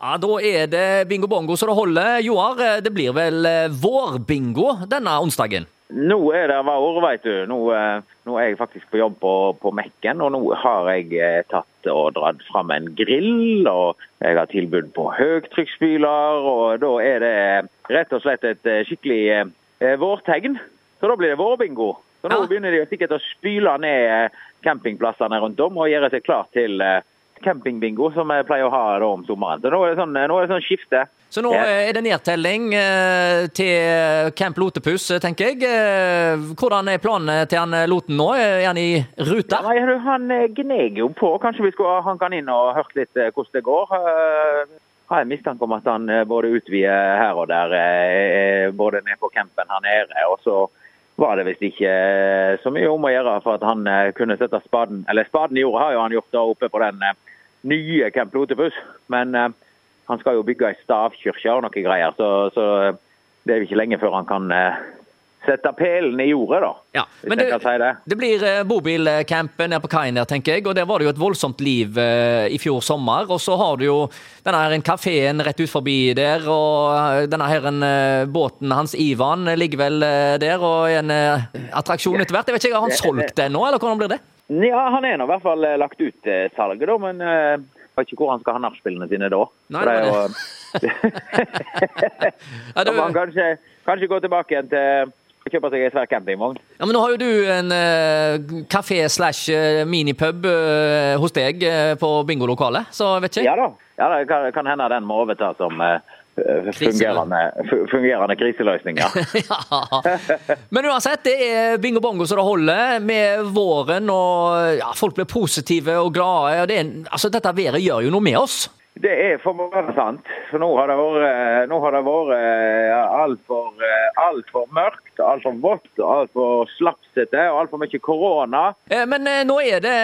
Ja, Da er det bingo bongo så det holder. Joar, det blir vel vårbingo denne onsdagen? Nå er det vår, vet du. Nå, nå, er jeg faktisk på jobb på, på Mekken, og nå har jeg tatt og dratt fram en grill. Og jeg har tilbud på høytrykksspyler, og da er det rett og slett et skikkelig vårtegn. Så da blir det vårbingo. Så nå ja. begynner de sikkert å spyle ned campingplassene rundt om og gjøre seg klar til campingbingo som jeg pleier å ha da om sommeren. Så nå er det sånn, nå er det sånn skifte. Så nå er det nedtelling til Camp Lotepus, tenker jeg. Hvordan er planen til han Loten nå? Er han i rute? Ja, han gneger jo på. Kanskje vi skulle han inn og hørt litt hvordan det går. Jeg har en mistanke om at han både utvider her og der, både ned på campen her nede. og så var det visst ikke så mye om å gjøre for at han kunne sette spaden Eller spaden i jorda har jo han gjort da oppe på den nye Camp Lotepus. Men han skal jo bygge ei stavkirke og noe greier, så, så, det er jo ikke lenge før han kan sette pælen i jordet, da. Ja, men det, si det. det, blir uh, bobilcamp nede på kaien der, tenker jeg. Og der var det jo et voldsomt liv i fjor sommer. Og så har du jo denne her kafeen rett ut forbi der, og denne her båten hans Ivan ligger vel der og en attraksjon etter hvert. Jeg vet ikke, Har han solgt den nå, eller hvordan blir det? Ja, Han er nå i hvert fall eh, lagt ut eh, salget, da, men jeg vet ikke hvor han skal ha nachspielene sine da. Nei, det er jo... ja, du... Han kanskje, kanskje gå tilbake igjen til å kjøpe seg en svær campingvogn. Ja, men nå har jo du en uh, kafé slash minipub uh, hos deg uh, på bingolokalet, så vet ikke Ja da. Ja, det kan, kan hende den må overta som fungerende, fungerende kriseløsninger. ja. Men uansett, det er bingo bongo så det holder med våren, og ja, folk blir positive og glade. Det er, altså, dette været gjør jo noe med oss. Det er for meg sant. For nå har det vært, nå har det vært altfor alt mørkt, altfor vått, altfor slapsete og altfor mye korona. Eh, men eh, nå er det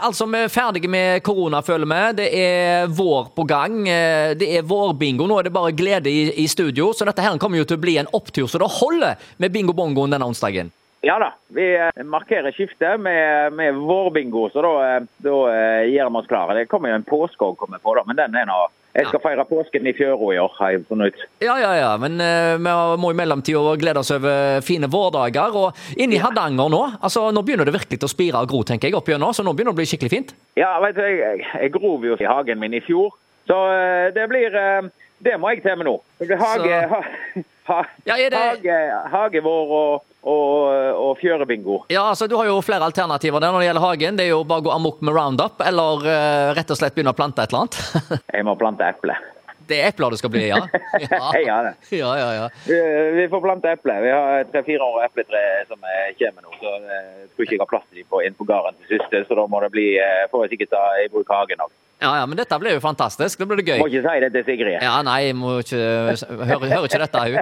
altså vi er ferdige med korona, føler vi. Det er vår på gang. Eh, det er vårbingo. Nå er det bare glede i, i studio. Så dette her kommer jo til å bli en opptur så det holder med bingo-bongoen denne onsdagen. Ja da, vi markerer skiftet med, med vårbingo, så da, da gjør vi oss klare. Det kommer jo en påske komme på, da, men den er nå jeg skal feire påsken i fjøra i år, har jeg funnet ut. Ja, ja, ja, men uh, vi må i mellomtida glede oss over fine vårdager. Og inni ja. Hardanger nå, altså nå begynner det virkelig å spire og gro, tenker jeg, oppigjennom, så nå begynner det å bli skikkelig fint? Ja, vet du, jeg, jeg grov jo i hagen min i fjor, så uh, det blir uh, Det må jeg til med nå. Hage, ha, ha, ja, det... hage, hagevår og og, og fjørebingo. Ja, altså Du har jo flere alternativer der når det gjelder hagen. Det er jo bare å gå amok med roundup, eller uh, rett og slett begynne å plante et eller annet. jeg må plante eple. Det er epler det skal bli, ja? Ja, ja, det. ja, ja, ja. Vi, får plante eple. Vi har tre-fire år epletre som kommer nå. så Jeg tror ikke jeg har plass til dem på, inn på gården til siste, så da må det bli, eh, får jeg sikkert ta i bruk hagen òg. Ja, ja, men dette ble jo fantastisk. Det ble det gøy. Må ikke si det til Sigrid. Ja, nei, må ikke, hører, hører ikke dette hun.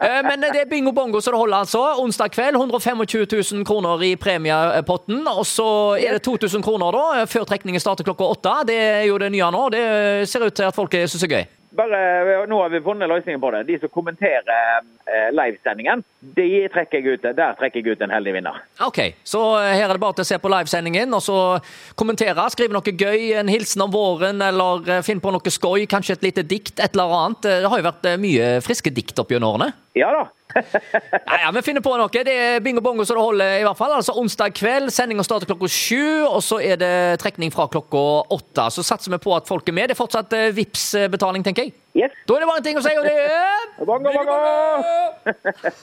Eh, men det er bingo bongo så det holder, altså. Onsdag kveld 125 000 kroner i premiepotten. Og så er det 2000 kroner da, før trekningen starter klokka åtte. Det er jo det nye nå. Det ser ut til at folk syns er gøy. Bare, nå har vi funnet løsningen på det. De som kommenterer eh, livesendingen, de trekker jeg ut, der trekker jeg ut en heldig vinner. Ok, Så eh, her er det bare til å se på livesendingen og så kommentere. Skrive noe gøy, en hilsen om våren, eller finne finn på noe skøy. Kanskje et lite dikt, et eller annet. Det har jo vært mye friske dikt opp gjennom årene. Ja da. Nei, ja, Vi finner på noe. Det er bingo bongo så det holder, i hvert fall. Altså Onsdag kveld. Sendinga starter klokka sju, og så er det trekning fra klokka åtte. Så satser vi på at folk er med. Det er fortsatt uh, vips betaling tenker jeg. Yes. Da er det bare en ting å si, og det er Bongo, bongo!